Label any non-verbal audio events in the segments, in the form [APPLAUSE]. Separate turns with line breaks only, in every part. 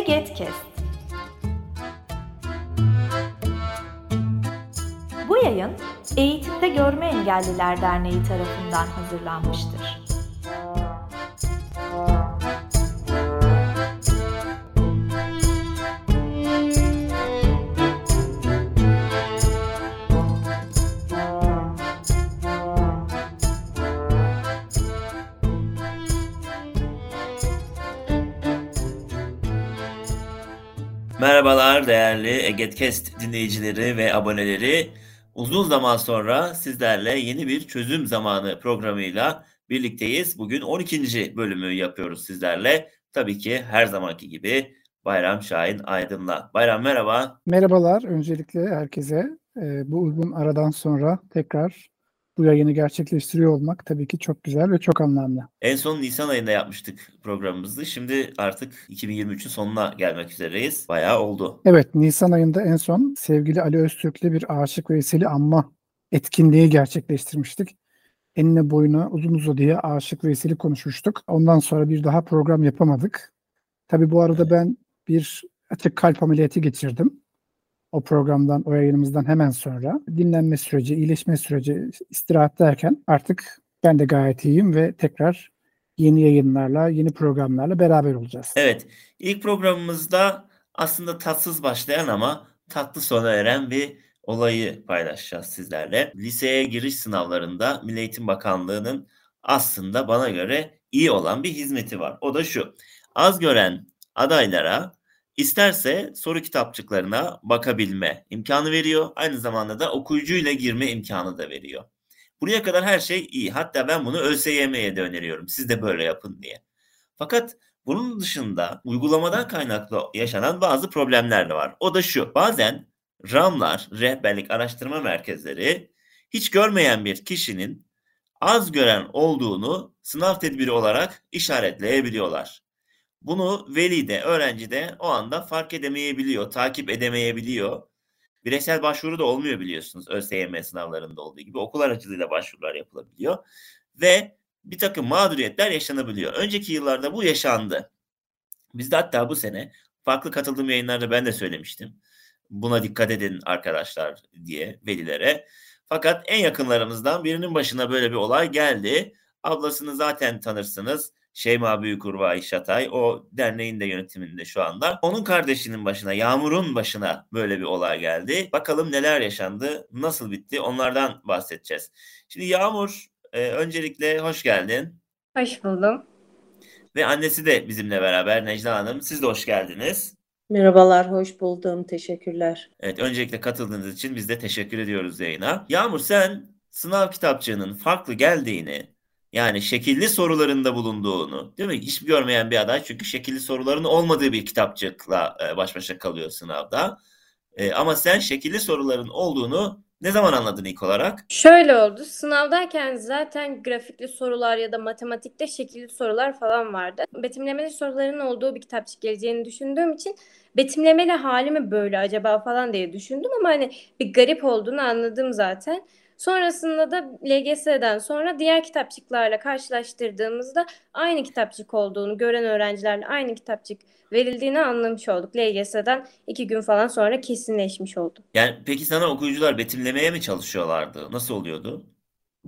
E-Getkest Bu yayın Eğitimde Görme Engelliler Derneği tarafından hazırlanmıştır.
Değerli Egetkest dinleyicileri ve aboneleri. Uzun zaman sonra sizlerle yeni bir çözüm zamanı programıyla birlikteyiz. Bugün 12. bölümü yapıyoruz sizlerle. Tabii ki her zamanki gibi Bayram Şahin Aydın'la. Bayram merhaba.
Merhabalar öncelikle herkese. Ee, bu uzun aradan sonra tekrar bu yayını gerçekleştiriyor olmak tabii ki çok güzel ve çok anlamlı.
En son Nisan ayında yapmıştık programımızı. Şimdi artık 2023'ün sonuna gelmek üzereyiz. Bayağı oldu.
Evet Nisan ayında en son sevgili Ali Öztürk'le bir Aşık Veysel'i anma etkinliği gerçekleştirmiştik. Enine boyuna uzun uzadıya Aşık Veysel'i konuşmuştuk. Ondan sonra bir daha program yapamadık. Tabii bu arada ben bir açık kalp ameliyatı geçirdim o programdan, o yayınımızdan hemen sonra dinlenme süreci, iyileşme süreci, istirahat derken artık ben de gayet iyiyim ve tekrar yeni yayınlarla, yeni programlarla beraber olacağız.
Evet, ilk programımızda aslında tatsız başlayan ama tatlı sona eren bir olayı paylaşacağız sizlerle. Liseye giriş sınavlarında Milli Eğitim Bakanlığı'nın aslında bana göre iyi olan bir hizmeti var. O da şu. Az gören adaylara İsterse soru kitapçıklarına bakabilme imkanı veriyor. Aynı zamanda da okuyucuyla girme imkanı da veriyor. Buraya kadar her şey iyi. Hatta ben bunu ÖSYM'ye de öneriyorum. Siz de böyle yapın diye. Fakat bunun dışında uygulamadan kaynaklı yaşanan bazı problemler de var. O da şu. Bazen RAM'lar, rehberlik araştırma merkezleri hiç görmeyen bir kişinin az gören olduğunu sınav tedbiri olarak işaretleyebiliyorlar. Bunu veli de öğrenci de o anda fark edemeyebiliyor, takip edemeyebiliyor. Bireysel başvuru da olmuyor biliyorsunuz ÖSYM sınavlarında olduğu gibi. Okul aracılığıyla başvurular yapılabiliyor. Ve bir takım mağduriyetler yaşanabiliyor. Önceki yıllarda bu yaşandı. Biz de hatta bu sene farklı katıldığım yayınlarda ben de söylemiştim. Buna dikkat edin arkadaşlar diye velilere. Fakat en yakınlarımızdan birinin başına böyle bir olay geldi. Ablasını zaten tanırsınız. Şeyma Büyükurvay Şatay o derneğin de yönetiminde şu anda. Onun kardeşinin başına, Yağmur'un başına böyle bir olay geldi. Bakalım neler yaşandı, nasıl bitti onlardan bahsedeceğiz. Şimdi Yağmur e, öncelikle hoş geldin.
Hoş buldum.
Ve annesi de bizimle beraber Necla Hanım. Siz de hoş geldiniz.
Merhabalar, hoş buldum. Teşekkürler.
Evet, öncelikle katıldığınız için biz de teşekkür ediyoruz yayına. Yağmur sen sınav kitapçığının farklı geldiğini yani şekilli sorularında bulunduğunu, değil mi? Hiç görmeyen bir aday çünkü şekilli soruların olmadığı bir kitapçıkla e, baş başa kalıyor sınavda. E, ama sen şekilli soruların olduğunu ne zaman anladın ilk olarak?
Şöyle oldu. Sınavdayken zaten grafikli sorular ya da matematikte şekilli sorular falan vardı. Betimlemeli soruların olduğu bir kitapçık geleceğini düşündüğüm için betimlemeli hali mi böyle acaba falan diye düşündüm ama hani bir garip olduğunu anladım zaten. Sonrasında da LGS'den sonra diğer kitapçıklarla karşılaştırdığımızda aynı kitapçık olduğunu gören öğrencilerle aynı kitapçık verildiğini anlamış olduk. LGS'den iki gün falan sonra kesinleşmiş oldu.
Yani peki sana okuyucular betimlemeye mi çalışıyorlardı? Nasıl oluyordu?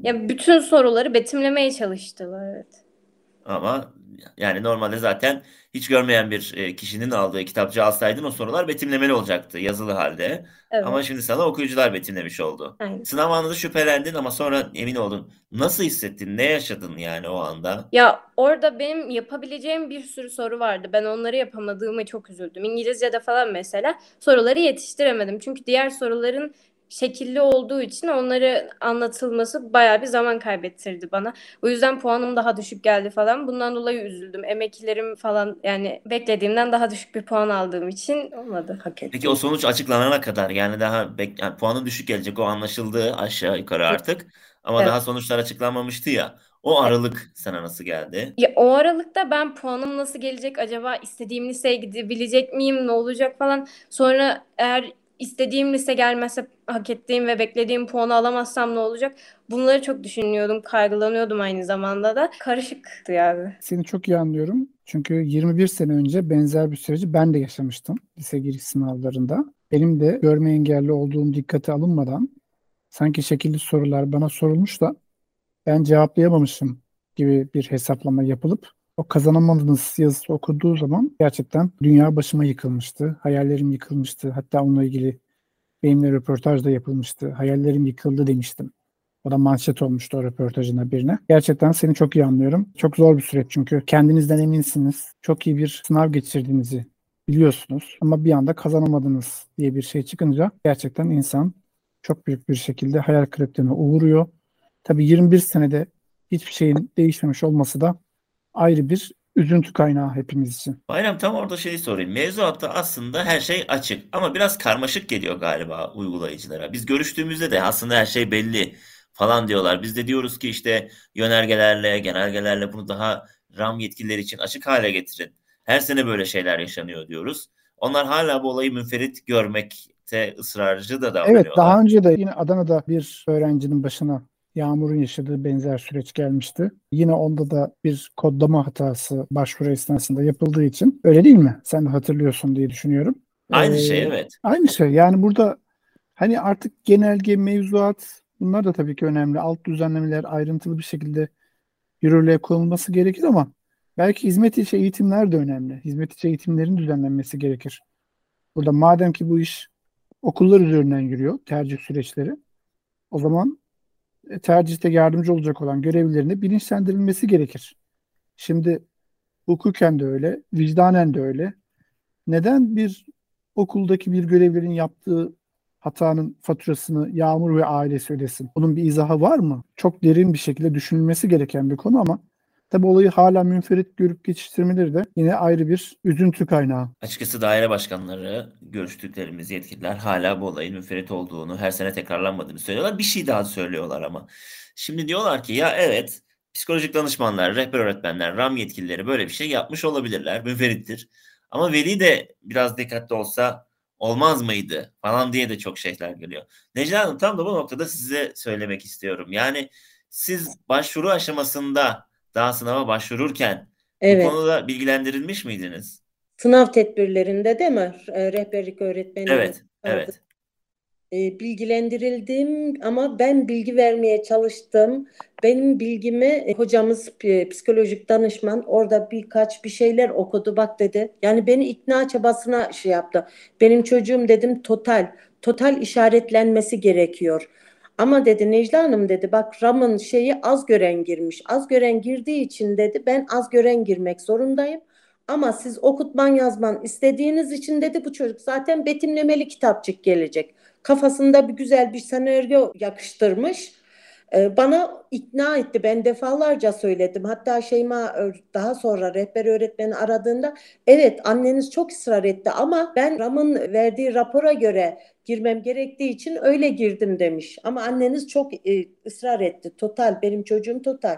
Ya bütün soruları betimlemeye çalıştılar evet.
Ama yani normalde zaten hiç görmeyen bir e, kişinin aldığı kitapçı alsaydın o sorular betimlemeli olacaktı yazılı halde. Evet. Ama şimdi sana okuyucular betimlemiş oldu.
Aynen.
Sınav anında şüphelendin ama sonra emin oldun. Nasıl hissettin? Ne yaşadın yani o anda?
Ya orada benim yapabileceğim bir sürü soru vardı. Ben onları yapamadığımı çok üzüldüm. İngilizce'de falan mesela soruları yetiştiremedim. Çünkü diğer soruların şekilli olduğu için onları anlatılması bayağı bir zaman kaybettirdi bana. O yüzden puanım daha düşük geldi falan. Bundan dolayı üzüldüm. Emeklerim falan yani beklediğimden daha düşük bir puan aldığım için olmadı. Hak ettim.
Peki o sonuç açıklanana kadar yani daha bek- yani puanın düşük gelecek o anlaşıldı aşağı yukarı artık. Ama evet. daha sonuçlar açıklanmamıştı ya. O aralık sana nasıl geldi?
Ya o aralıkta ben puanım nasıl gelecek acaba istediğim liseye gidebilecek miyim ne olacak falan. Sonra eğer istediğim lise gelmezse hak ettiğim ve beklediğim puanı alamazsam ne olacak? Bunları çok düşünüyordum, kaygılanıyordum aynı zamanda da. Karışıktı yani.
Seni çok iyi anlıyorum. Çünkü 21 sene önce benzer bir süreci ben de yaşamıştım lise giriş sınavlarında. Benim de görme engelli olduğum dikkate alınmadan sanki şekilli sorular bana sorulmuş da ben cevaplayamamışım gibi bir hesaplama yapılıp o kazanamadığınız yazısı okuduğu zaman gerçekten dünya başıma yıkılmıştı. Hayallerim yıkılmıştı. Hatta onunla ilgili benimle röportaj da yapılmıştı. Hayallerim yıkıldı demiştim. O da manşet olmuştu o röportajına birine. Gerçekten seni çok iyi anlıyorum. Çok zor bir süreç çünkü kendinizden eminsiniz. Çok iyi bir sınav geçirdiğinizi biliyorsunuz ama bir anda kazanamadınız diye bir şey çıkınca gerçekten insan çok büyük bir şekilde hayal kırıklığına uğruyor. Tabii 21 senede hiçbir şeyin değişmemiş olması da ayrı bir üzüntü kaynağı hepimiz için.
Bayram tam orada şeyi sorayım. Mevzuatta aslında her şey açık ama biraz karmaşık geliyor galiba uygulayıcılara. Biz görüştüğümüzde de aslında her şey belli falan diyorlar. Biz de diyoruz ki işte yönergelerle, genelgelerle bunu daha RAM yetkilileri için açık hale getirin. Her sene böyle şeyler yaşanıyor diyoruz. Onlar hala bu olayı münferit görmekte ısrarcı da davranıyorlar.
Evet daha önce de yine Adana'da bir öğrencinin başına Yağmur'un yaşadığı benzer süreç gelmişti. Yine onda da bir kodlama hatası başvuru esnasında yapıldığı için öyle değil mi? Sen de hatırlıyorsun diye düşünüyorum.
Aynı
Ee,
şey evet.
Aynı şey. Yani burada hani artık genelge, mevzuat bunlar da tabii ki önemli. Alt düzenlemeler ayrıntılı bir şekilde yürürlüğe konulması gerekir ama belki hizmet içi eğitimler de önemli. Hizmet içi eğitimlerin düzenlenmesi gerekir. Burada madem ki bu iş okullar üzerinden yürüyor, tercih süreçleri, o zaman tercihte yardımcı olacak olan görevlilerine bilinçlendirilmesi gerekir. Şimdi hukuken de öyle, vicdanen de öyle. Neden bir okuldaki bir görevlinin yaptığı hatanın faturasını Yağmur ve ailesi ödesin? Bunun bir izahı var mı? Çok derin bir şekilde düşünülmesi gereken bir konu ama tabii olayı hala münferit görüp geçiştirmeleri de yine ayrı bir üzüntü kaynağı.
Açıkçası daire başkanları, görüştüklerimiz yetkililer hala bu olayın münferit olduğunu, her sene tekrarlanmadığını söylüyorlar. Bir şey daha söylüyorlar ama. Şimdi diyorlar ki ya evet psikolojik danışmanlar, rehber öğretmenler, RAM yetkilileri böyle bir şey yapmış olabilirler, münferittir. Ama veli de biraz dikkatli olsa olmaz mıydı falan diye de çok şeyler geliyor. Necla Hanım tam da bu noktada size söylemek istiyorum. Yani siz başvuru aşamasında daha sınava başvururken bu
Evet.
konuda bilgilendirilmiş miydiniz?
Sınav tedbirlerinde değil mi? E, Rehberlik öğretmenliği
Evet, evet.
E, bilgilendirildim ama ben bilgi vermeye çalıştım. Benim bilgimi e, hocamız e, psikolojik danışman orada birkaç bir şeyler okudu bak dedi. Yani beni ikna çabasına şey yaptı. Benim çocuğum dedim total, total işaretlenmesi gerekiyor. Ama dedi Necla Hanım dedi bak RAM'ın şeyi az gören girmiş. Az gören girdiği için dedi ben az gören girmek zorundayım. Ama siz okutman yazman istediğiniz için dedi bu çocuk zaten betimlemeli kitapçık gelecek. Kafasında bir güzel bir senaryo yakıştırmış. Ee, Bana ikna etti. Ben defalarca söyledim. Hatta Şeyma daha sonra rehber öğretmeni aradığında evet anneniz çok ısrar etti ama ben RAM'ın verdiği rapora göre girmem gerektiği için öyle girdim demiş. Ama anneniz çok e, ısrar etti. Total benim çocuğum total.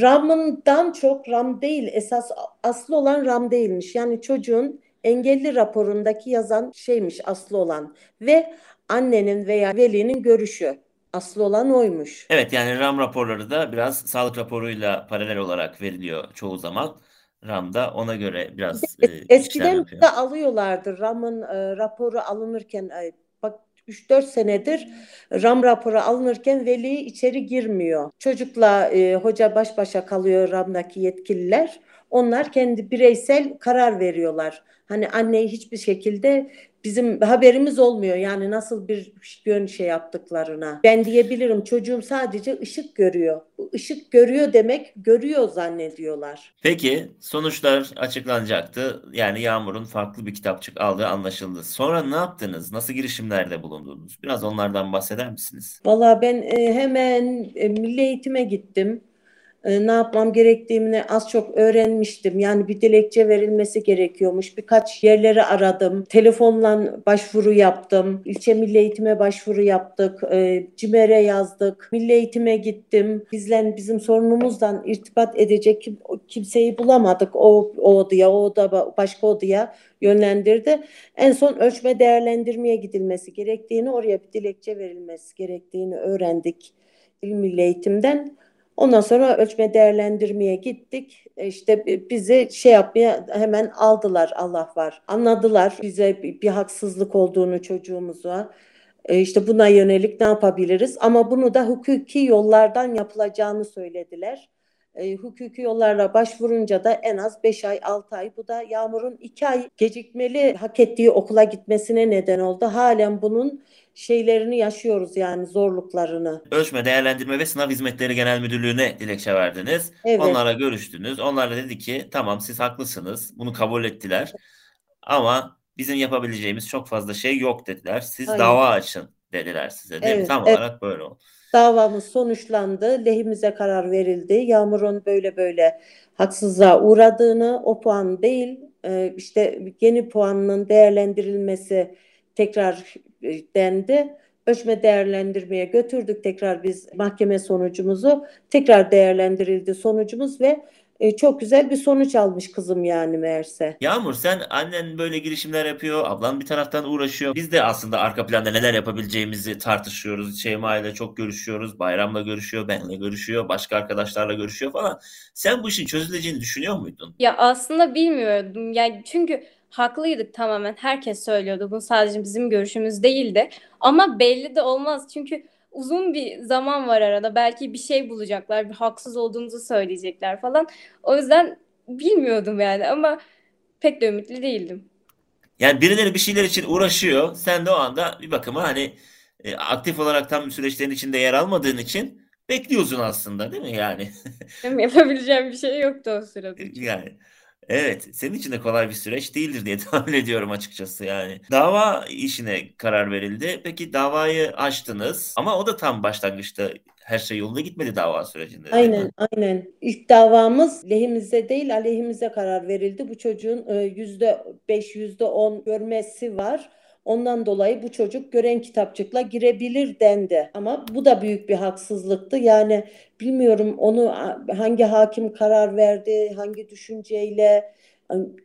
RAM'ından çok RAM değil esas aslı olan RAM değilmiş. Yani çocuğun engelli raporundaki yazan şeymiş aslı olan ve annenin veya velinin görüşü aslı olan oymuş.
Evet yani RAM raporları da biraz sağlık raporuyla paralel olarak veriliyor çoğu zaman. RAM da ona göre biraz e,
Eskiden de alıyorlardı RAM'ın e, raporu alınırken e, bak 3-4 senedir RAM raporu alınırken veli içeri girmiyor. Çocukla e, hoca baş başa kalıyor RAM'daki yetkililer. Onlar kendi bireysel karar veriyorlar. Hani anneyi hiçbir şekilde bizim haberimiz olmuyor. Yani nasıl bir yön şey yaptıklarına. Ben diyebilirim çocuğum sadece ışık görüyor. Bu ışık görüyor demek görüyor zannediyorlar.
Peki sonuçlar açıklanacaktı. Yani Yağmur'un farklı bir kitapçık aldığı anlaşıldı. Sonra ne yaptınız? Nasıl girişimlerde bulundunuz? Biraz onlardan bahseder misiniz?
Valla ben e, hemen e, milli eğitime gittim. E, ne yapmam gerektiğini az çok öğrenmiştim. Yani bir dilekçe verilmesi gerekiyormuş. Birkaç yerleri aradım. Telefonla başvuru yaptım. İlçe Milli Eğitim'e başvuru yaptık. E, CİMER'e yazdık. Milli Eğitim'e gittim. Bizden bizim sorunumuzdan irtibat edecek kim, kimseyi bulamadık. O, o odaya, o oda başka odaya yönlendirdi. En son ölçme değerlendirmeye gidilmesi gerektiğini, oraya bir dilekçe verilmesi gerektiğini öğrendik İl Milli Eğitim'den. Ondan sonra ölçme değerlendirmeye gittik. E, işte bizi şey yapmaya hemen aldılar Allah var. Anladılar bize bir, haksızlık olduğunu çocuğumuza. E işte buna yönelik ne yapabiliriz? Ama bunu da hukuki yollardan yapılacağını söylediler. E, hukuki yollarla başvurunca da en az 5 ay 6 ay bu da Yağmur'un 2 ay gecikmeli hak ettiği okula gitmesine neden oldu. Halen bunun şeylerini yaşıyoruz yani zorluklarını.
Ölçme, Değerlendirme ve Sınav Hizmetleri Genel Müdürlüğü'ne dilekçe verdiniz.
Evet.
Onlara görüştünüz. Onlar da dedi ki tamam siz haklısınız. Bunu kabul ettiler. Ama bizim yapabileceğimiz çok fazla şey yok dediler. Siz
Aynen.
dava açın dediler size değil mi?
Evet,
Tam
evet.
olarak böyle oldu.
Davamız sonuçlandı. Lehimize karar verildi. Yağmur'un böyle böyle haksızlığa uğradığını, o puan değil, e, işte yeni puanının değerlendirilmesi tekrar e, dendi. Ölçme değerlendirmeye götürdük tekrar biz mahkeme sonucumuzu. Tekrar değerlendirildi sonucumuz ve e, çok güzel bir sonuç almış kızım yani meğerse.
Yağmur sen annen böyle girişimler yapıyor. Ablan bir taraftan uğraşıyor. Biz de aslında arka planda neler yapabileceğimizi tartışıyoruz. Şeyma ile çok görüşüyoruz. Bayramla görüşüyor. Benle görüşüyor. Başka arkadaşlarla görüşüyor falan. Sen bu işin çözüleceğini düşünüyor muydun?
Ya aslında bilmiyordum. Yani çünkü haklıydık tamamen. Herkes söylüyordu. Bu sadece bizim görüşümüz değildi. Ama belli de olmaz. Çünkü uzun bir zaman var arada. Belki bir şey bulacaklar, bir haksız olduğumuzu söyleyecekler falan. O yüzden bilmiyordum yani ama pek de ümitli değildim.
Yani birileri bir şeyler için uğraşıyor. Sen de o anda bir bakıma hani e, aktif olarak tam süreçlerin içinde yer almadığın için bekliyorsun aslında değil mi yani? [LAUGHS]
Yapabileceğim bir şey yoktu o sırada.
Yani evet senin için de kolay bir süreç değildir diye [LAUGHS] tahmin ediyorum açıkçası yani. Dava işine karar verildi. Peki davayı açtınız ama o da tam başlangıçta her şey yolunda gitmedi dava sürecinde?
Aynen, aynen. İlk davamız lehimize değil aleyhimize karar verildi. Bu çocuğun e, yüzde beş, yüzde on görmesi var. Ondan dolayı bu çocuk gören kitapçıkla girebilir dendi. Ama bu da büyük bir haksızlıktı. Yani bilmiyorum onu hangi hakim karar verdi, hangi düşünceyle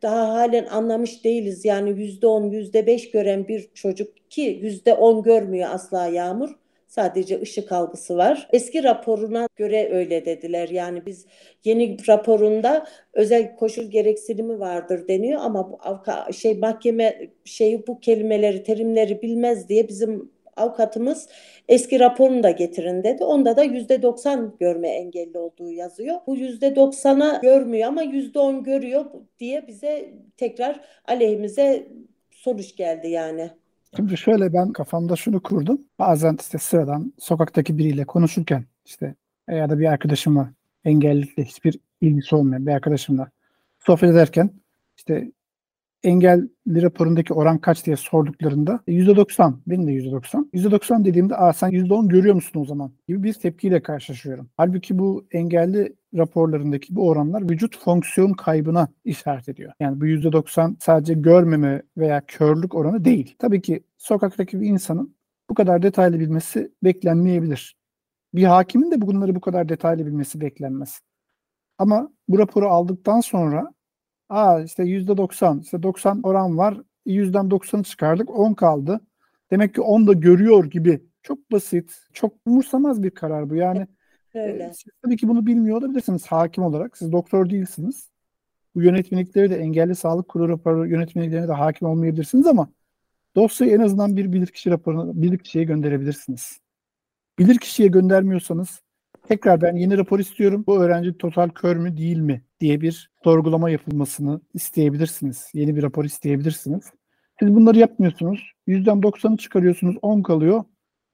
daha halen anlamış değiliz. Yani yüzde on, yüzde beş gören bir çocuk ki yüzde on görmüyor asla Yağmur. Sadece ışık algısı var. Eski raporuna göre öyle dediler. Yani biz yeni raporunda özel koşul gereksinimi vardır deniyor ama bu avka, şey mahkeme şeyi bu kelimeleri, terimleri bilmez diye bizim avukatımız eski raporunu da getirin dedi. Onda da yüzde doksan görme engelli olduğu yazıyor. Bu yüzde doksana görmüyor ama yüzde on görüyor diye bize tekrar aleyhimize sonuç geldi yani.
Şimdi şöyle ben kafamda şunu kurdum. Bazen işte sıradan sokaktaki biriyle konuşurken işte ya da bir arkadaşımla engellilikle hiçbir ilgisi olmayan bir arkadaşımla sohbet ederken işte engelli raporundaki oran kaç diye sorduklarında %90, benim de %90. %90 dediğimde Aa, sen %10 görüyor musun o zaman gibi bir tepkiyle karşılaşıyorum. Halbuki bu engelli raporlarındaki bu oranlar vücut fonksiyon kaybına işaret ediyor. Yani bu %90 sadece görmeme veya körlük oranı değil. Tabii ki sokaktaki bir insanın bu kadar detaylı bilmesi beklenmeyebilir. Bir hakimin de bunları bu kadar detaylı bilmesi beklenmez. Ama bu raporu aldıktan sonra Aa işte yüzde 90, işte 90 oran var. Yüzden 90'ı çıkardık, 10 kaldı. Demek ki 10 da görüyor gibi. Çok basit, çok umursamaz bir karar bu. Yani
Öyle.
siz tabii ki bunu bilmiyor olabilirsiniz hakim olarak. Siz doktor değilsiniz. Bu yönetmelikleri de engelli sağlık kurulu raporu yönetmeliklerine de hakim olmayabilirsiniz ama dosyayı en azından bir bilirkişi raporuna, bilirkişiye gönderebilirsiniz. Bilirkişiye göndermiyorsanız tekrar ben yeni rapor istiyorum. Bu öğrenci total kör mü değil mi diye bir sorgulama yapılmasını isteyebilirsiniz. Yeni bir rapor isteyebilirsiniz. Siz bunları yapmıyorsunuz. Yüzden 90'ı çıkarıyorsunuz, 10 kalıyor.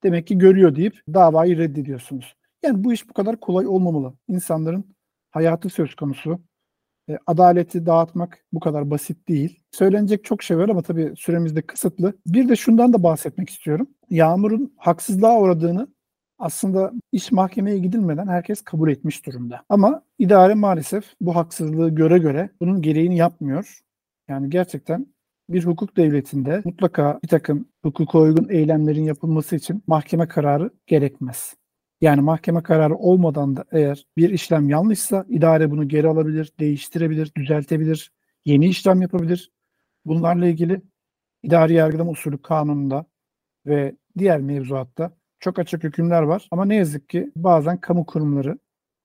Demek ki görüyor deyip davayı reddediyorsunuz. Yani bu iş bu kadar kolay olmamalı. İnsanların hayatı söz konusu. E, adaleti dağıtmak bu kadar basit değil. Söylenecek çok şey var ama tabii süremiz de kısıtlı. Bir de şundan da bahsetmek istiyorum. Yağmur'un haksızlığa uğradığını aslında iş mahkemeye gidilmeden herkes kabul etmiş durumda. Ama idare maalesef bu haksızlığı göre göre bunun gereğini yapmıyor. Yani gerçekten bir hukuk devletinde mutlaka bir takım hukuka uygun eylemlerin yapılması için mahkeme kararı gerekmez. Yani mahkeme kararı olmadan da eğer bir işlem yanlışsa idare bunu geri alabilir, değiştirebilir, düzeltebilir, yeni işlem yapabilir. Bunlarla ilgili idari yargılama usulü kanununda ve diğer mevzuatta çok açık hükümler var. Ama ne yazık ki bazen kamu kurumları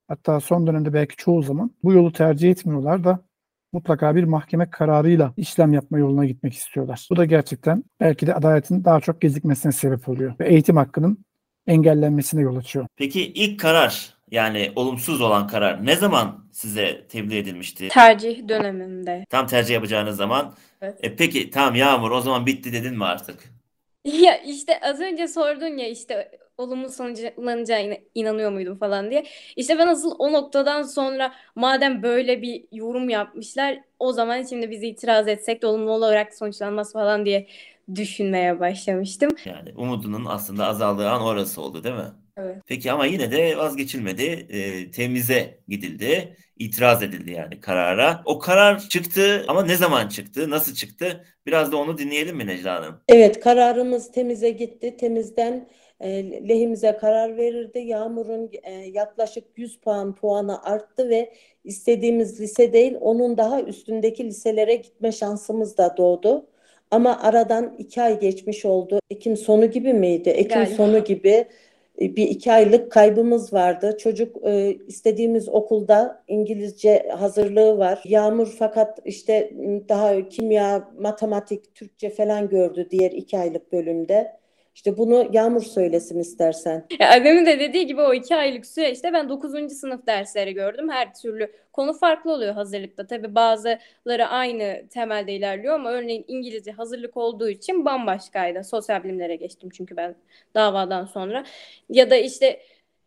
hatta son dönemde belki çoğu zaman bu yolu tercih etmiyorlar da mutlaka bir mahkeme kararıyla işlem yapma yoluna gitmek istiyorlar. Bu da gerçekten belki de adaletin daha çok gecikmesine sebep oluyor ve eğitim hakkının engellenmesine yol açıyor.
Peki ilk karar yani olumsuz olan karar ne zaman size tebliğ edilmişti?
Tercih döneminde.
Tam tercih yapacağınız zaman.
Evet.
E, peki tamam Yağmur o zaman bitti dedin mi artık?
Ya işte az önce sordun ya işte olumlu sonuçlanacağına inanıyor muydum falan diye. İşte ben asıl o noktadan sonra madem böyle bir yorum yapmışlar o zaman şimdi biz itiraz etsek de olumlu olarak sonuçlanmaz falan diye düşünmeye başlamıştım.
Yani umudunun aslında azaldığı an orası oldu değil mi?
Evet.
Peki ama yine de vazgeçilmedi. E, temize gidildi. İtiraz edildi yani karara. O karar çıktı ama ne zaman çıktı? Nasıl çıktı? Biraz da onu dinleyelim mi Necla Hanım?
Evet, kararımız temize gitti. Temizden e, lehimize karar verirdi. Yağmur'un e, yaklaşık 100 puan puanı arttı ve istediğimiz lise değil, onun daha üstündeki liselere gitme şansımız da doğdu. Ama aradan iki ay geçmiş oldu. Ekim sonu gibi miydi? Ekim
Galiba.
sonu gibi e, bir iki aylık kaybımız vardı. Çocuk e, istediğimiz okulda İngilizce hazırlığı var. Yağmur fakat işte daha kimya, matematik, Türkçe falan gördü diğer iki aylık bölümde. İşte bunu Yağmur söylesin istersen.
Ya Adem'in de dediği gibi o iki aylık süreçte ben 9. sınıf dersleri gördüm. Her türlü konu farklı oluyor hazırlıkta. Tabii bazıları aynı temelde ilerliyor ama örneğin İngilizce hazırlık olduğu için bambaşkaydı. Sosyal bilimlere geçtim çünkü ben davadan sonra. Ya da işte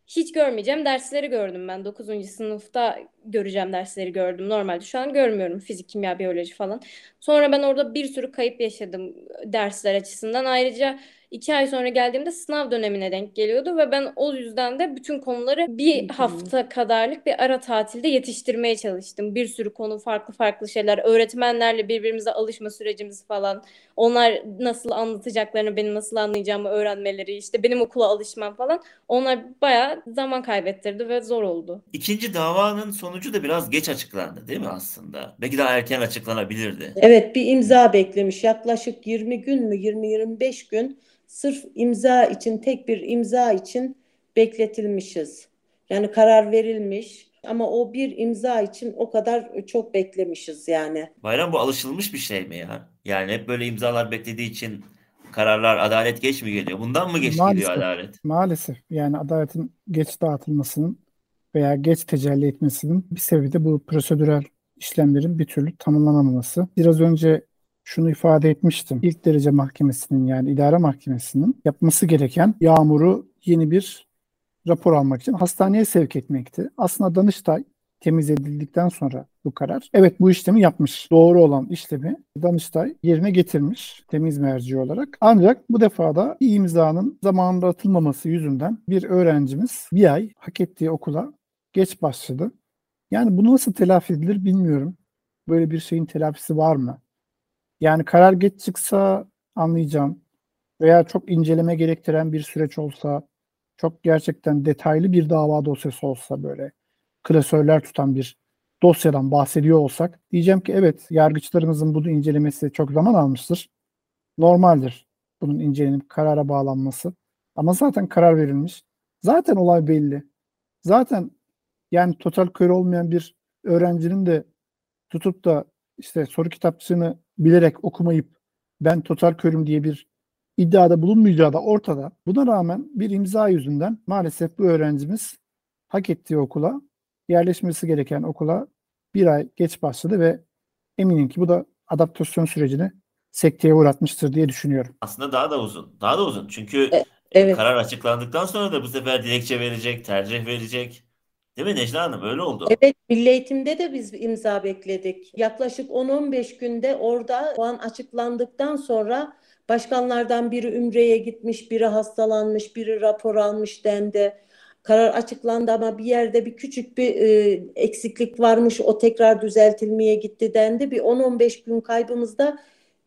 hiç görmeyeceğim dersleri gördüm ben. 9. sınıfta göreceğim dersleri gördüm. Normalde şu an görmüyorum fizik, kimya, biyoloji falan. Sonra ben orada bir sürü kayıp yaşadım dersler açısından. Ayrıca iki ay sonra geldiğimde sınav dönemine denk geliyordu ve ben o yüzden de bütün konuları bir hafta kadarlık bir ara tatilde yetiştirmeye çalıştım. Bir sürü konu, farklı farklı şeyler, öğretmenlerle birbirimize alışma sürecimiz falan. Onlar nasıl anlatacaklarını, benim nasıl anlayacağımı öğrenmeleri, işte benim okula alışmam falan. Onlar bayağı zaman kaybettirdi ve zor oldu.
İkinci davanın sonucu da biraz geç açıklandı değil mi aslında? Belki daha erken açıklanabilirdi.
Evet bir imza beklemiş. Yaklaşık 20 gün mü 20-25 gün sırf imza için tek bir imza için bekletilmişiz. Yani karar verilmiş ama o bir imza için o kadar çok beklemişiz yani.
Bayram bu alışılmış bir şey mi ya? Yani hep böyle imzalar beklediği için kararlar adalet geç mi geliyor? Bundan mı geç geliyor
Maalesef.
adalet?
Maalesef yani adaletin geç dağıtılmasının veya geç tecelli etmesinin bir sebebi de bu prosedürel işlemlerin bir türlü tanımlanamaması. Biraz önce şunu ifade etmiştim. İlk derece mahkemesinin yani idare mahkemesinin yapması gereken Yağmur'u yeni bir rapor almak için hastaneye sevk etmekti. Aslında Danıştay temiz edildikten sonra bu karar. Evet bu işlemi yapmış. Doğru olan işlemi Danıştay yerine getirmiş temiz merci olarak. Ancak bu defada bir imzanın zamanında atılmaması yüzünden bir öğrencimiz bir ay hak ettiği okula geç başladı. Yani bu nasıl telafi edilir bilmiyorum. Böyle bir şeyin telafisi var mı? Yani karar geç çıksa anlayacağım. Veya çok inceleme gerektiren bir süreç olsa, çok gerçekten detaylı bir dava dosyası olsa böyle klasörler tutan bir dosyadan bahsediyor olsak diyeceğim ki evet yargıçlarımızın bunu incelemesi çok zaman almıştır. Normaldir bunun incelenip karara bağlanması. Ama zaten karar verilmiş. Zaten olay belli. Zaten yani total kör olmayan bir öğrencinin de tutup da işte soru kitapçığını bilerek okumayıp ben total körüm diye bir iddiada bulunmayacağı da ortada. Buna rağmen bir imza yüzünden maalesef bu öğrencimiz hak ettiği okula, yerleşmesi gereken okula bir ay geç başladı ve eminim ki bu da adaptasyon sürecini sekteye uğratmıştır diye düşünüyorum.
Aslında daha da uzun. Daha da uzun. Çünkü
E, evet.
karar açıklandıktan sonra da bu sefer dilekçe verecek, tercih verecek. Değil mi Necla Hanım? Öyle oldu.
Evet, Milli Eğitim'de de biz imza bekledik. Yaklaşık 10-15 günde orada puan açıklandıktan sonra Başkanlardan biri Ümre'ye gitmiş, biri hastalanmış, biri rapor almış dendi. Karar açıklandı ama bir yerde bir küçük bir e, eksiklik varmış. O tekrar düzeltilmeye gitti dendi. Bir 10-15 gün kaybımızda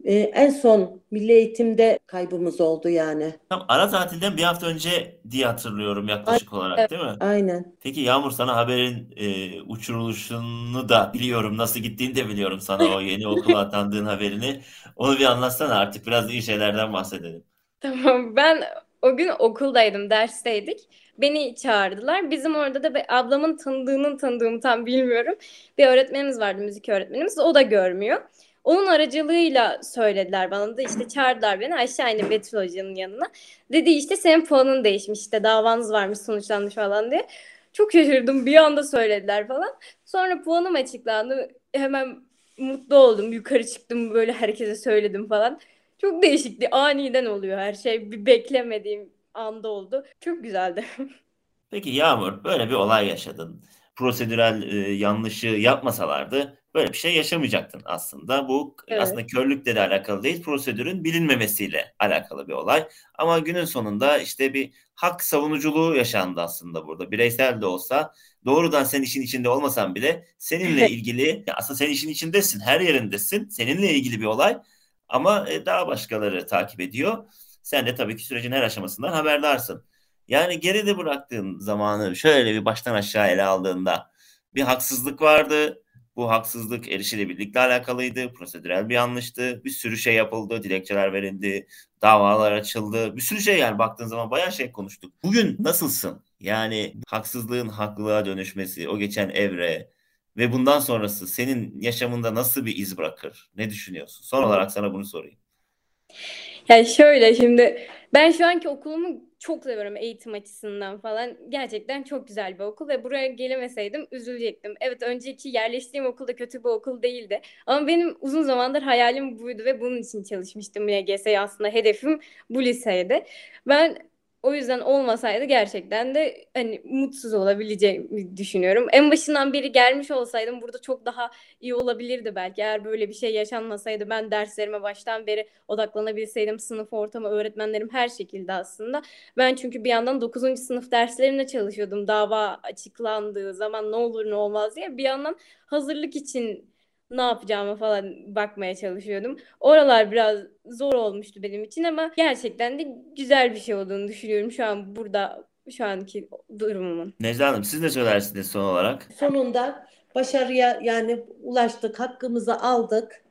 e, en son milli eğitimde kaybımız oldu yani.
Tam ara tatilden bir hafta önce diye hatırlıyorum yaklaşık olarak değil mi?
Aynen.
Peki Yağmur sana haberin e, uçuruluşunu da biliyorum. Nasıl gittiğini de biliyorum sana o yeni [LAUGHS] okula atandığın haberini. Onu bir anlatsana artık biraz iyi şeylerden bahsedelim.
Tamam ben o gün okuldaydım, dersteydik. Beni çağırdılar. Bizim orada da bir ablamın tanıdığının tanıdığımı tam bilmiyorum. Bir öğretmenimiz vardı, müzik öğretmenimiz. O da görmüyor. Onun aracılığıyla söylediler bana da işte çağırdılar beni aşağı indim Betül Hoca'nın yanına. Dedi işte senin puanın değişmiş işte davanız varmış sonuçlanmış falan diye. Çok şaşırdım bir anda söylediler falan. Sonra puanım açıklandı. Hemen mutlu oldum. Yukarı çıktım böyle herkese söyledim falan. Çok değişikti. Aniden oluyor her şey. Bir beklemediğim anda oldu. Çok güzeldi. [LAUGHS]
Peki Yağmur böyle bir olay yaşadın. Prosedürel e, yanlışı yapmasalardı böyle bir şey yaşamayacaktın aslında. Bu
Evet.
aslında körlükle de alakalı değil, prosedürün bilinmemesiyle alakalı bir olay. Ama günün sonunda işte bir hak savunuculuğu yaşandı aslında burada. Bireysel de olsa doğrudan sen işin içinde olmasan bile seninle [LAUGHS] ilgili aslında sen işin içindesin, her yerindesin. Seninle ilgili bir olay ama e, daha başkaları takip ediyor. Sen de tabii ki sürecin her aşamasından haberdarsın. Yani geride bıraktığın zamanı şöyle bir baştan aşağı ele aldığında bir haksızlık vardı. Bu haksızlık erişilebilirlikle alakalıydı. Prosedürel bir yanlıştı. Bir sürü şey yapıldı. Dilekçeler verildi. Davalar açıldı. Bir sürü şey yani baktığın zaman bayağı şey konuştuk. Bugün nasılsın? Yani haksızlığın haklılığa dönüşmesi, o geçen evre ve bundan sonrası senin yaşamında nasıl bir iz bırakır? Ne düşünüyorsun? Son olarak sana bunu sorayım.
Yani şöyle şimdi ben şu anki okulumu çok seviyorum eğitim açısından falan. Gerçekten çok güzel bir okul ve buraya gelemeseydim üzülecektim. Evet önceki yerleştiğim okul da kötü bir okul değildi. Ama benim uzun zamandır hayalim buydu ve bunun için çalışmıştım YGS'ye aslında hedefim bu liseydi. Ben o yüzden olmasaydı gerçekten de hani mutsuz olabileceğimi düşünüyorum. En başından beri gelmiş olsaydım burada çok daha iyi olabilirdi belki. Eğer böyle bir şey yaşanmasaydı ben derslerime baştan beri odaklanabilseydim sınıf ortamı, öğretmenlerim her şekilde aslında. Ben çünkü bir yandan 9. sınıf derslerine çalışıyordum. Dava açıklandığı zaman ne olur ne olmaz diye. Bir yandan hazırlık için ne yapacağıma falan bakmaya çalışıyordum. Oralar biraz zor olmuştu benim için ama gerçekten de güzel bir şey olduğunu düşünüyorum şu an burada şu anki durumumun.
Necla Hanım siz ne söylersiniz son olarak?
Sonunda başarıya yani ulaştık, hakkımızı aldık.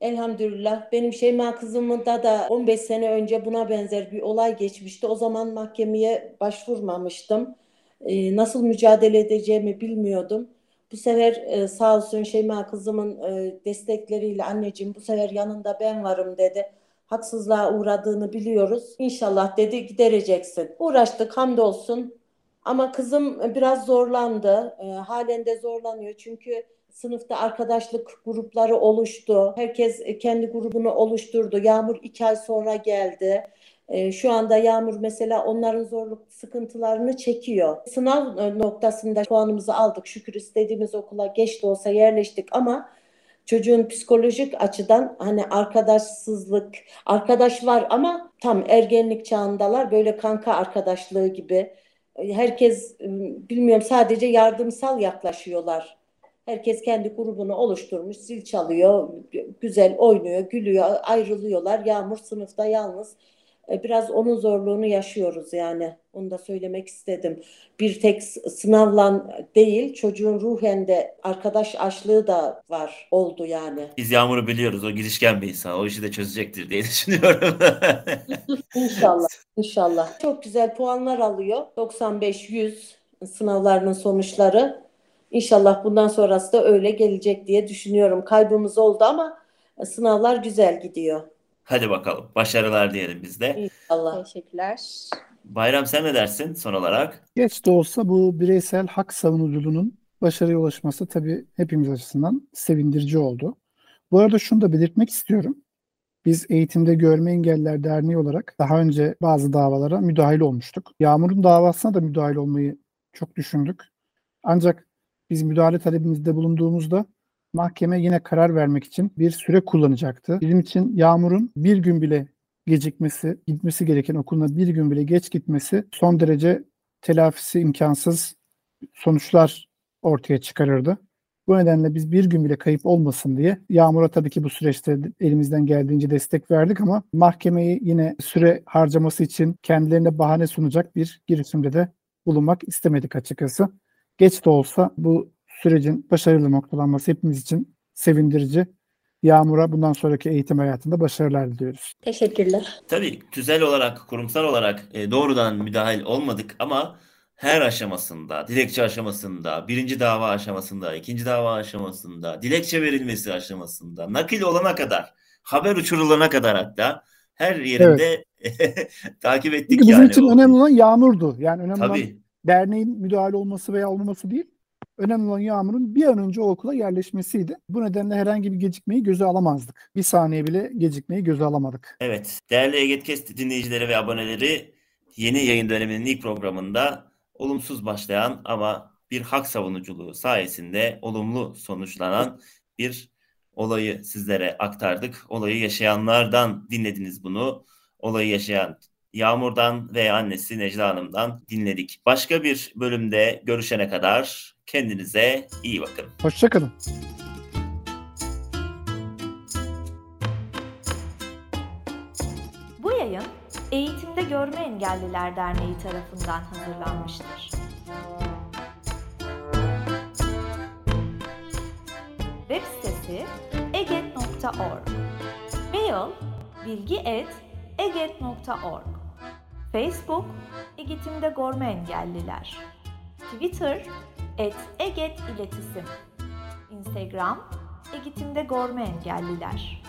Elhamdülillah. Benim Şeyma kızımda da 15 sene önce buna benzer bir olay geçmişti. O zaman mahkemeye başvurmamıştım. Ee, nasıl mücadele edeceğimi bilmiyordum. Bu sefer e, sağ olsun Şeyma kızımın e, destekleriyle anneciğim bu sefer yanında ben varım dedi. Haksızlığa uğradığını biliyoruz. İnşallah dedi gidereceksin. Uğraştık hamdolsun. Ama kızım biraz zorlandı. E, halen de zorlanıyor. Çünkü sınıfta arkadaşlık grupları oluştu. Herkes e, kendi grubunu oluşturdu. Yağmur iki ay sonra geldi. E, şu anda Yağmur mesela onların zorluk sıkıntılarını çekiyor. Sınav e, noktasında puanımızı aldık. Şükür istediğimiz okula geç de olsa yerleştik ama çocuğun psikolojik açıdan hani arkadaşsızlık, arkadaş var ama tam ergenlik çağındalar. Böyle kanka arkadaşlığı gibi. E, Herkes e, bilmiyorum sadece yardımsal yaklaşıyorlar. Herkes kendi grubunu oluşturmuş, zil çalıyor, güzel oynuyor, gülüyor, ayrılıyorlar. Yağmur sınıfta yalnız. E, Biraz onun zorluğunu yaşıyoruz yani. Onu da söylemek istedim. Bir tek sınavla değil, çocuğun ruhen de arkadaş açlığı da var, oldu yani.
Biz Yağmur'u biliyoruz. O girişken bir insan. O işi de çözecektir diye [LAUGHS] düşünüyorum. [LAUGHS]
İnşallah, inşallah. Çok güzel puanlar alıyor. 95-100 sınavlarının sonuçları. İnşallah bundan sonrası da öyle gelecek diye düşünüyorum. Kaybımız oldu ama sınavlar güzel gidiyor.
Hadi bakalım. Başarılar diyelim biz de.
İnşallah.
Teşekkürler.
Bayram sen ne dersin son olarak?
Geç de olsa bu bireysel hak savunuculuğunun başarıya ulaşması tabii hepimiz açısından sevindirici oldu. Bu arada şunu da belirtmek istiyorum. Biz Eğitimde Görme Engelliler Derneği olarak daha önce bazı davalara müdahil olmuştuk. Yağmur'un davasına da müdahil olmayı çok düşündük. Ancak biz müdahale talebimizde bulunduğumuzda mahkeme yine karar vermek için bir süre kullanacaktı. Bizim için Yağmur'un bir gün bile gecikmesi, gitmesi gereken okuluna bir gün bile geç gitmesi son derece telafisi imkansız sonuçlar ortaya çıkarırdı. Bu nedenle biz bir gün bile kayıp olmasın diye Yağmur'a tabii ki bu süreçte elimizden geldiğince destek verdik ama mahkemeyi yine süre harcaması için kendilerine bahane sunacak bir girişimde de bulunmak istemedik açıkçası. Geç de olsa bu sürecin başarılı noktalanması hepimiz için sevindirici. Yağmur'a bundan sonraki eğitim hayatında başarılar diliyoruz.
Teşekkürler.
Tabii tüzel olarak, kurumsal olarak e, doğrudan müdahil olmadık ama her aşamasında, dilekçe aşamasında, birinci dava aşamasında, ikinci dava aşamasında, dilekçe verilmesi aşamasında, nakil olana kadar, haber uçurulana kadar hatta her yerinde [LAUGHS] takip ettik
Çünkü bizim
yani.
için
o-
önemli olan Yağmur'du. Yani önemli olan
Tabii.
derneğin müdahale olması veya olmaması değil. Önemli olan Yağmur'un bir an önce o okula yerleşmesiydi. Bu nedenle herhangi bir gecikmeyi göze alamazdık. Bir saniye bile gecikmeyi göze alamadık.
Evet. Değerli Egetkest dinleyicileri ve aboneleri yeni yayın döneminin ilk programında olumsuz başlayan ama bir hak savunuculuğu sayesinde olumlu sonuçlanan bir olayı sizlere aktardık. Olayı yaşayanlardan dinlediniz bunu. Olayı yaşayan Yağmur'dan ve annesi Necla Hanım'dan dinledik. Başka bir bölümde görüşene kadar kendinize iyi bakın.
Hoşçakalın.
Bu yayın Eğitimde Görme Engelliler Derneği tarafından hazırlanmıştır. Web sitesi eget.org Mail bilgi.eget.org Facebook Eğitimde Görme Engelliler Twitter et Eget İletisim Instagram Eğitimde Görme Engelliler